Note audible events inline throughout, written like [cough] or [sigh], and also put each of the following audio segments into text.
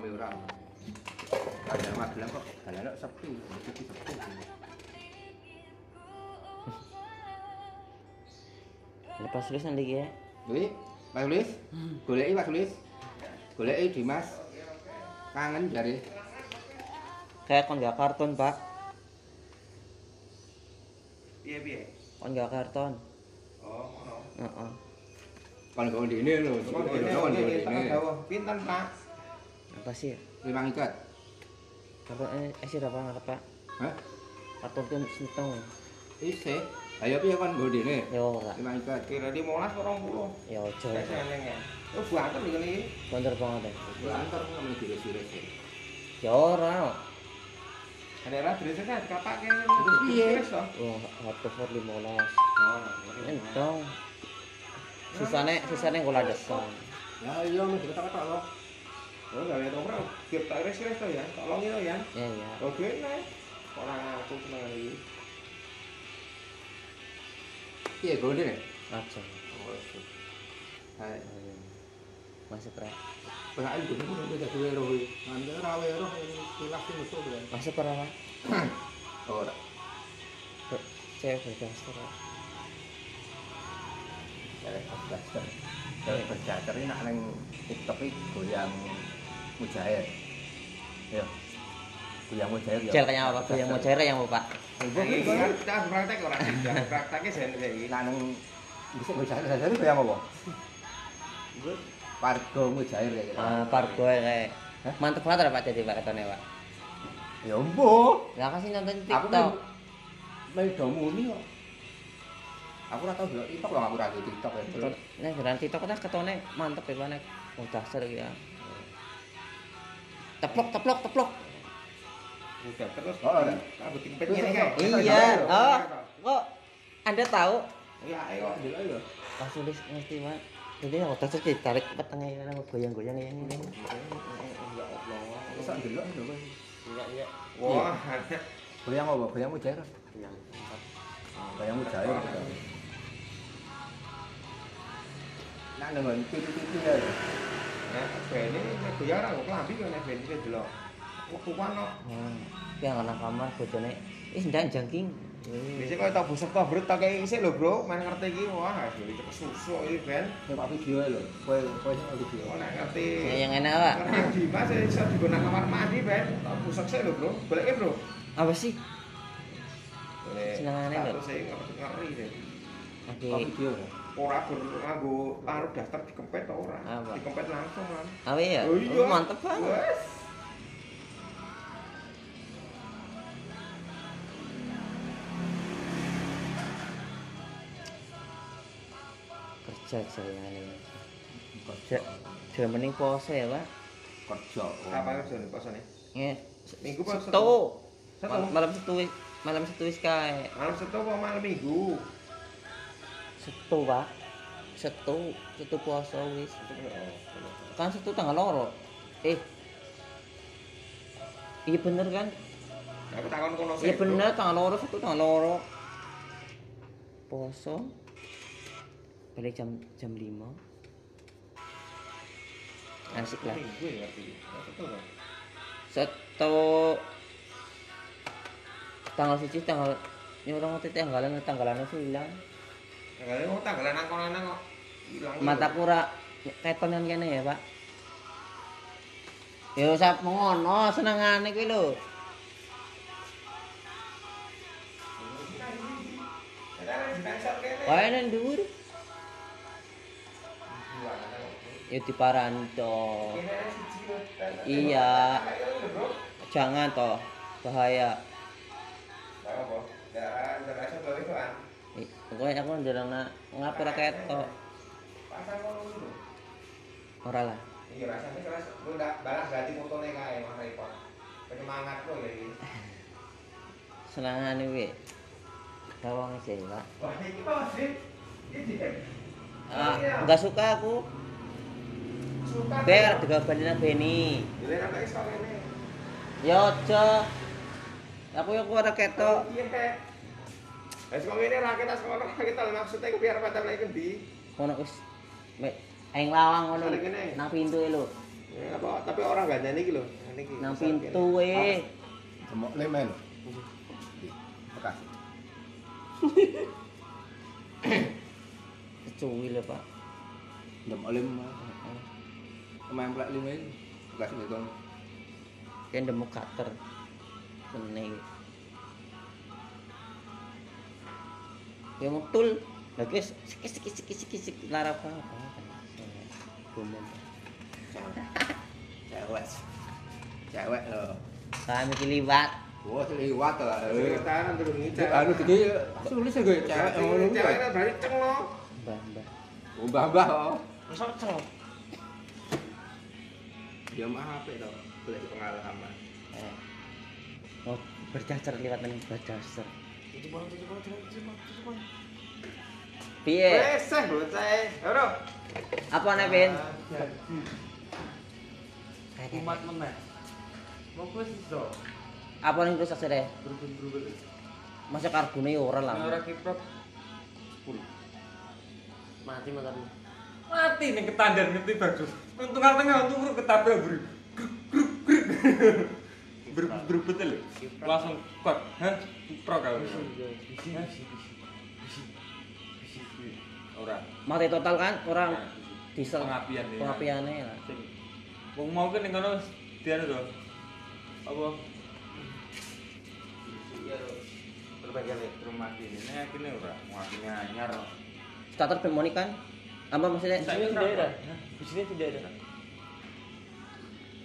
rame ora. Ada Magelang kok dalan sepi, sepi sepi. Lepas tulis nanti ya. Wih, Pak Tulis, goleki Pak Tulis. Goleki Dimas. Kangen jare. Kayak kon gak karton, Pak. Piye piye? Kon gak karton. Oh. Kon nggo ndene lho, kon Ini nggo ini ndene. tengah dawuh. Pinten, Pak? Apa sih? Limang ikat. Apa eh sih apa nggak Pak? Hah? Karton kan sentong. Isi. Ayo piye nggo ndene? Ya ora. Limang ikat. Kira 15 orang puluh. Ya ojo. Saya seneng ya. Oh, buatan iki iki. Bener banget. Ya antar ngomong dire-dire. Ya ora. Ada lah dresnya kan kapake. Terus piye? Oh, for 15. Oh, Entong. Sisane sisane kula desan. Ya iya mesti ketok-ketok loh. Oh, gawe toprak. Tiap tak res-res to ya. Tolong itu ya. Ya ya. Oke, nah. Orang aku iki. Piye nggo ndene? Aja. Hai. Rek. Pengen ibu niku nek dadi wero wero kilas sing musuh kan. Ora Pak? Ora. Cewek. Pak. Dari Blaster. Dari Blaster ini nak neng TikTok iki goyang mujair. Ya. Goyang mujair [laughs] ya. Cel kayak apa? Yang mau cewek yang mau Pak? Kan kita harus praktek ora sih? Jangan prakteknya sen iki. nak neng bisa mujair saja goyang apa? Pargo mujair ya. Ah, pargo kayak. Mantep banget Pak jadi Pak katanya Pak. Ya embo. Lah kasih nonton Aku TikTok. Medo muni kok. Aku ora tau delok TikTok lho aku ora TikTok ya. Nek jalan TikTok ta ketone mantep ya Pak nek mau dasar ya. Teplok teplok teplok. Udah terus. Oh. Aku ngene kae. Iya. Oh, kok Anda tahu? Iya, ayo. Pas tulis ngerti. Jadi aku dasar ditarik petengnya nang goyang-goyang ya ini. Ya Allah. Sak delok lho. Iya iya. Wah, Goyang apa? Goyang mujair. Goyang. Nak nang pipi-pipi ya. Nah, ini nek goyang ora kok klambi kok nek ben iki delok. Wektu kok. Hmm. Yang anak kamar bojone ih ndak jangking. Bisa kok tak busuk tak brut tak kayak isik lho, Bro. Main ngerti iki wah, jadi cepet susu iki ben. Nek video lho. Kowe kowe sing video. Oh, nek ngerti. Ya, yang enak Pak. Karena Dimas iso diguna kamar mandi ben. Tak busuk sik lho, Bro. Goleke, Bro. Apa sih? Boleh. Senengane lho. Status e ngeri ngeri deh. Oke. Lho. Ora gur nganggo taruh daftar dikempet to ora. Apa? Dikempet langsung kan. Awe ya? Oh iya. Oh, mantep banget. Wes. Kerja jayane. Kerja. Mending pose ya, Pak. Kerja. Apa kerja nih posane? Nge Minggu apa Setu. Setu? Mal- Malam setu wis- malam setu wis kae. Malam Setu apa malam Minggu? Setu, Pak. Setu, setu puasa wis. Kan setu tanggal loro. Eh. Iya bener kan? Aku takon kono Iya bener tanggal loro setu tanggal loro. Poso. Balik jam jam 5. Asik lah. Ya. Setu tanggal siji tanggal ini orang ngerti tanggalan tanggalan itu hilang. Tanggalnya mau tanggalan angkonan kok hilang. Mata kura keton yang kene ya, Pak. Ya usah mengono senengane kuwi lho. Wae nang dhuwur. Ya diparanto. Iya. Jangan toh bahaya. Eh, Pokoknya aku ndelok nak ngapa ora ketok. Ora lah. Iya rasanya keras, lu balas ganti Repot. Penyemangat ya ini. [laughs] Sih, Pak. Wah, ini apa sih? Ini Ah, enggak suka aku. suka. Ber digabani nang Beni. Ya aja. Aku yo ora ketok. Iya, Wes kok ngene ra kita sono kita maksudnya e biar pacar nek endi? Ono wis nek eng lawang ngono nang pintu e Ya apa tapi orang gak nyanyi iki lho. Niki. Nang pintu e. Cemok le men. Bekas. [coughs] Kecuwi lho, Pak. Ndem oleh mah. Pemain plek lima iki. Kasih ngitung. Kayak ndemok kater. Seneng. Ya metul. Lah guys, sikit sikit sikit sikit sikit lara apa. Cewek. Cewek loh. Kami ki liwat. Wah, liwat lah. Ceritakan terus ngicar. Anu iki sulis gue cewek ngono kuwi. Cewek berarti ceng lo. Mbah-mbah. Mbah-mbah kok. Sok celok. Ya mah HP to. Boleh pengalaman. Eh. Oh, bercacar liwat nang Piye? Wes, bocah. Ora. Apa nek pin? Ah, Umat meneh. Mopo iso. Apa ning terus asere? Masih kargone ora lah. Ora kiprok. 10. Mati motor. Mati ning ketandar ngerti bagus. Untung tengah untung ketabrak buri. Grup grup grup. Bro. Berbet lho. Langsung kot. Hah? Kiprok kau. Ora. Mati total kan? Orang diesel pengapian ya. pengapiane lah. Sing wong mau kan ning kono dianu to. Apa? Iya, Berbagai rumah ini. Nek kene ora, mau anyar. Starter pneumonik kan? Apa maksudnya? Saya tidak ada. Di sini tidak ada.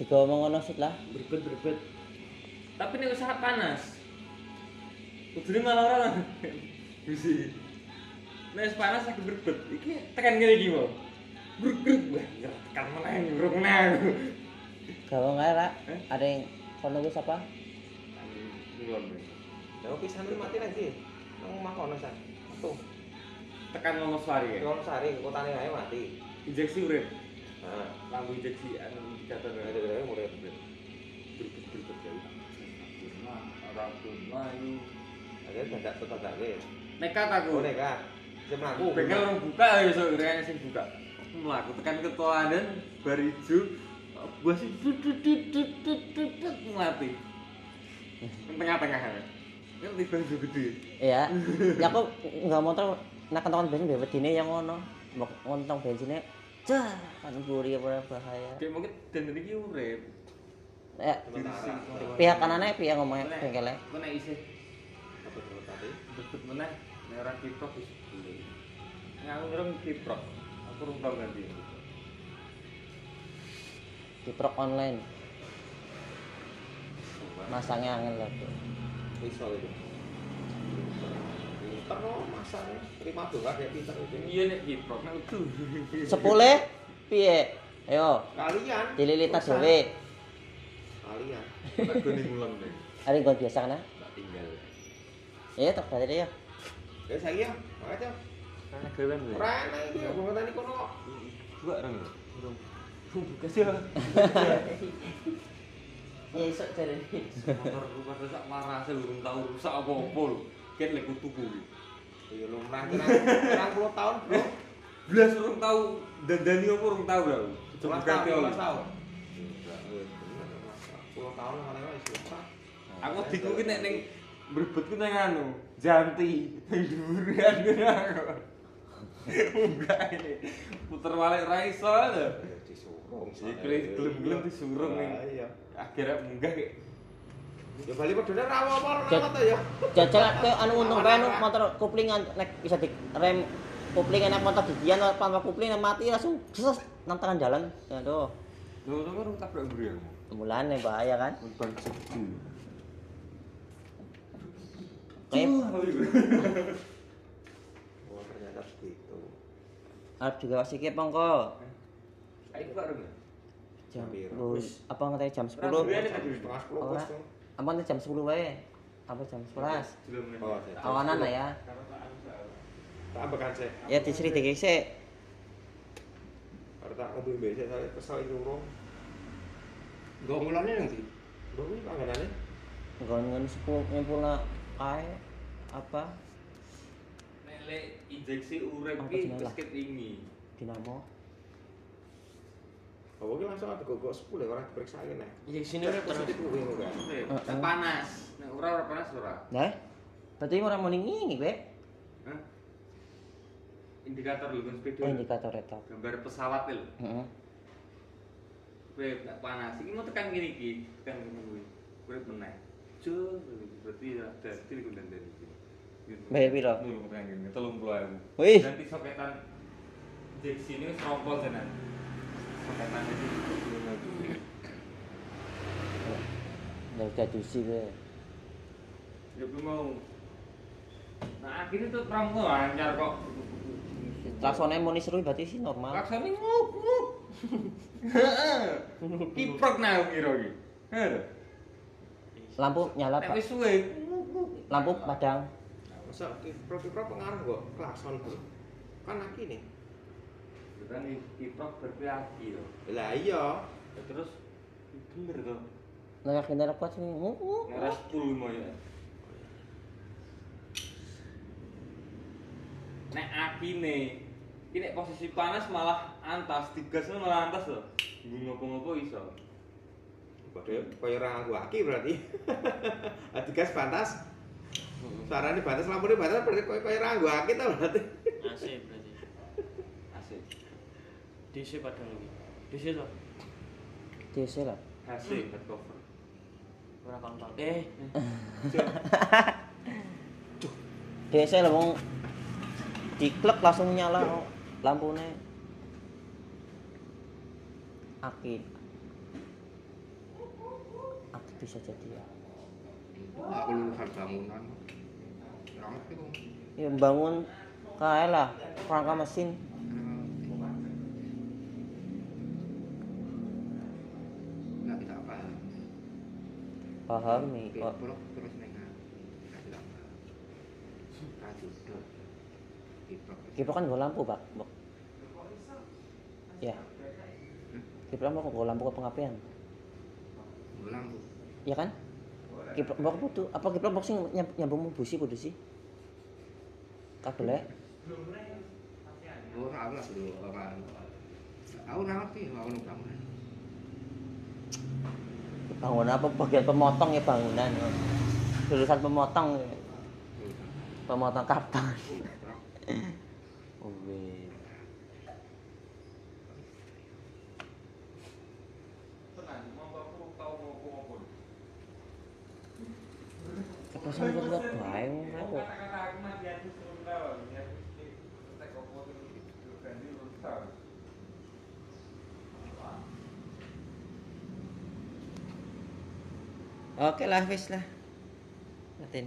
Tiga omong ngono sik lah. Berbet berbet. Tapi ini usaha panas. Kudune malah orang. Bisi. Nek wis panas lagi berbet. Iki tekan ngene iki mau. Wah, tekan meneh, gruk meneh. Gawang ae Ra. Eh? Ada yang kono wis apa? Ngulon. Lah pisan mati lagi. Nang omah kono san. Tuh, Tekan ngomong sari ya. Wong sari kotane ae mati. Injeksi urip. Nah, Lampu injeksi anu indikator. ada gede murid. Berbet berbet ya. Nah, orang tuna itu. Ada dadak tetap guys. Nekat aku. Oh neka. Saya melaku. Bengkel orang buka ya so kira sing buka. Melaku tekan ketuanan bar ijo gua sih tut tut tut tut tut tut tut, mati. Yang tengah-tengah. Kan tiba ijo gede. Iya. Ya aku enggak motor nak kentongan bensin bebet dine yang ngono. Mau ngontong bensinnya Cah, kan gurih apa bahaya. Kayak mungkin dan iki urip. Ya, Sementara. pihak kanannya pihak ngomongnya dulu tadi? bebet meneh nek ora kiprok aku ngerem kiprok. Aku tau ganti. Di prok online. Masangnya angin lah. Bro. Iso itu. Pinter no masane. Terima dolar kayak pinter itu. Iya nek kiprok. Sepuluh piye? Ayo, Kalian. dililitas Urusan. dhewe. Kalian. Tak gone ngulang deh. Ada yang biasa kan? Tak tinggal. Iya, tak berarti ya. Ya saya ya. Makanya. Karena gawean lho. Ora enak iki aku ngenteni kono. Dua orang lah. [laughs] Ya iso jare. Motor rumah rusak marah sih belum tahu rusak apa apa lho. Ket lek tuku iki. Ya lumrah kira 30 tahun, Bro. Belas orang tahu dandani apa orang tahu 11 ganti tahun, oleh. 11 tahun. 10 tahun mana wis lumrah. Aku diku ki nek ning berbet ku nang anu, janti. Durian ngono aku. Enggak ini. Puter balik ra iso lho. Ya disurung. Iki gelem-gelem disurung ning. Nah, Iya. Akhirnya munggah kayak Ya bali padha ra apa-apa ora to ya. Jajal ke anu untung bae anu motor kuplingan nek bisa di rem kuplingan nek motor gigian tanpa kupling nek mati langsung ses nang tengah jalan. Aduh, Lho, itu kan tabrak buri aku. mulane bahaya kan. Kayak [laughs] Oh, ternyata begitu. arep juga kasih ke pongko. Ayo kok rung. Jam lu- apa ngerti jam 10? Rabuan ini tadi. Setengah 10 Ora. bos tuh. Apa jam 10 wae? Apa jam 11? Oh, saya- Awanan lah ya. Tak ambekan sih. Ya sik. Arep tak ngombe mbek saya kesel iki urung. Gak mulane nang ndi? Lho iki panggonane. Nggon-nggon sepuluh kae apa Nek lek injeksi Apa ki basket ini. dinamo Oh, iki langsung ada gogok 10 orang diperiksa nek. Iya sini Ini positif kuwi kan. Nek Heeh. panas. Nek ora ora panas ora. Nah, berarti orang mau ngingi kowe. Hah? Indikator lho kan sepeda. Oh, indikator itu. Gambar pesawat lho. Heeh. Kowe nek panas iki mau tekan kene iki, tekan kene kuwi. Urip meneh. Berarti ada til kuwi dan iki. Bayar piro? Nulung tekan kene 30.000. Wih. Nanti soketan injeksi ini wis rompol tenan. Soketan ini 30.000. Nggak udah juicy kowe. Ya gue mau. Nah akhirnya tuh pramu lancar kok. Klaksonnya mau seru berarti sih normal. Laksane nguk nguk. Kiprok nah kira iki. Lampu nyala, Pak. wis suwe. Lampu padang. Masa kiprok-kiprok pengaruh kok klakson bro. Kan aki nih. Kan kiprok berpiaki lho. Lah iya. Ya Terus bener tuh. Nggak kena kuat sih. Nguk, nguk. Ngeras 10 mau ya. Nek akine nek posisi panas malah antas, digas malah antas loh. Gue ngopo-ngopo iso. Padahal kaya ora aku aki berarti. [laughs] Adi gas batas. Suarane batas, lampune batas berarti kaya kaya ora aku aki ta berarti. AC berarti. Asik. DC padahal lagi. DC to. DC lah. Asik head cover. Ora kontol. Eh, [laughs] DC lah wong diklek langsung nyala lampunya. Aki. Aki bisa jadi ya. Aku lulusan bangunan. Ramet itu. Ya bangun kayak lah rangka mesin. Enggak bisa apa. Paham nih. Kiprok terus. Radudut. Kiprok. Kan gak lampu, Pak. Mbok. Ya. Kiprok mau gak lampu ke pengapian. Lampu. Ya kan? Kiprok mbok butuh apa kiprok mbok sing nyam- nyambung busi kudu sih? Kabel aku lah dulu orang. Aku ngerti, bangunan. bangunan apa bagian pemotong ya bangunan. Jurusan pemotong. Pemotong kapal. Oh, weh. Tenan, motorku tau ngopo-ngopo. Kapal sing kuat bae ngono. Kata-kata aku mah dia tuh turun tahun, ya mesti tek opo tuh ganti turun tahun. Oke lah wis lah.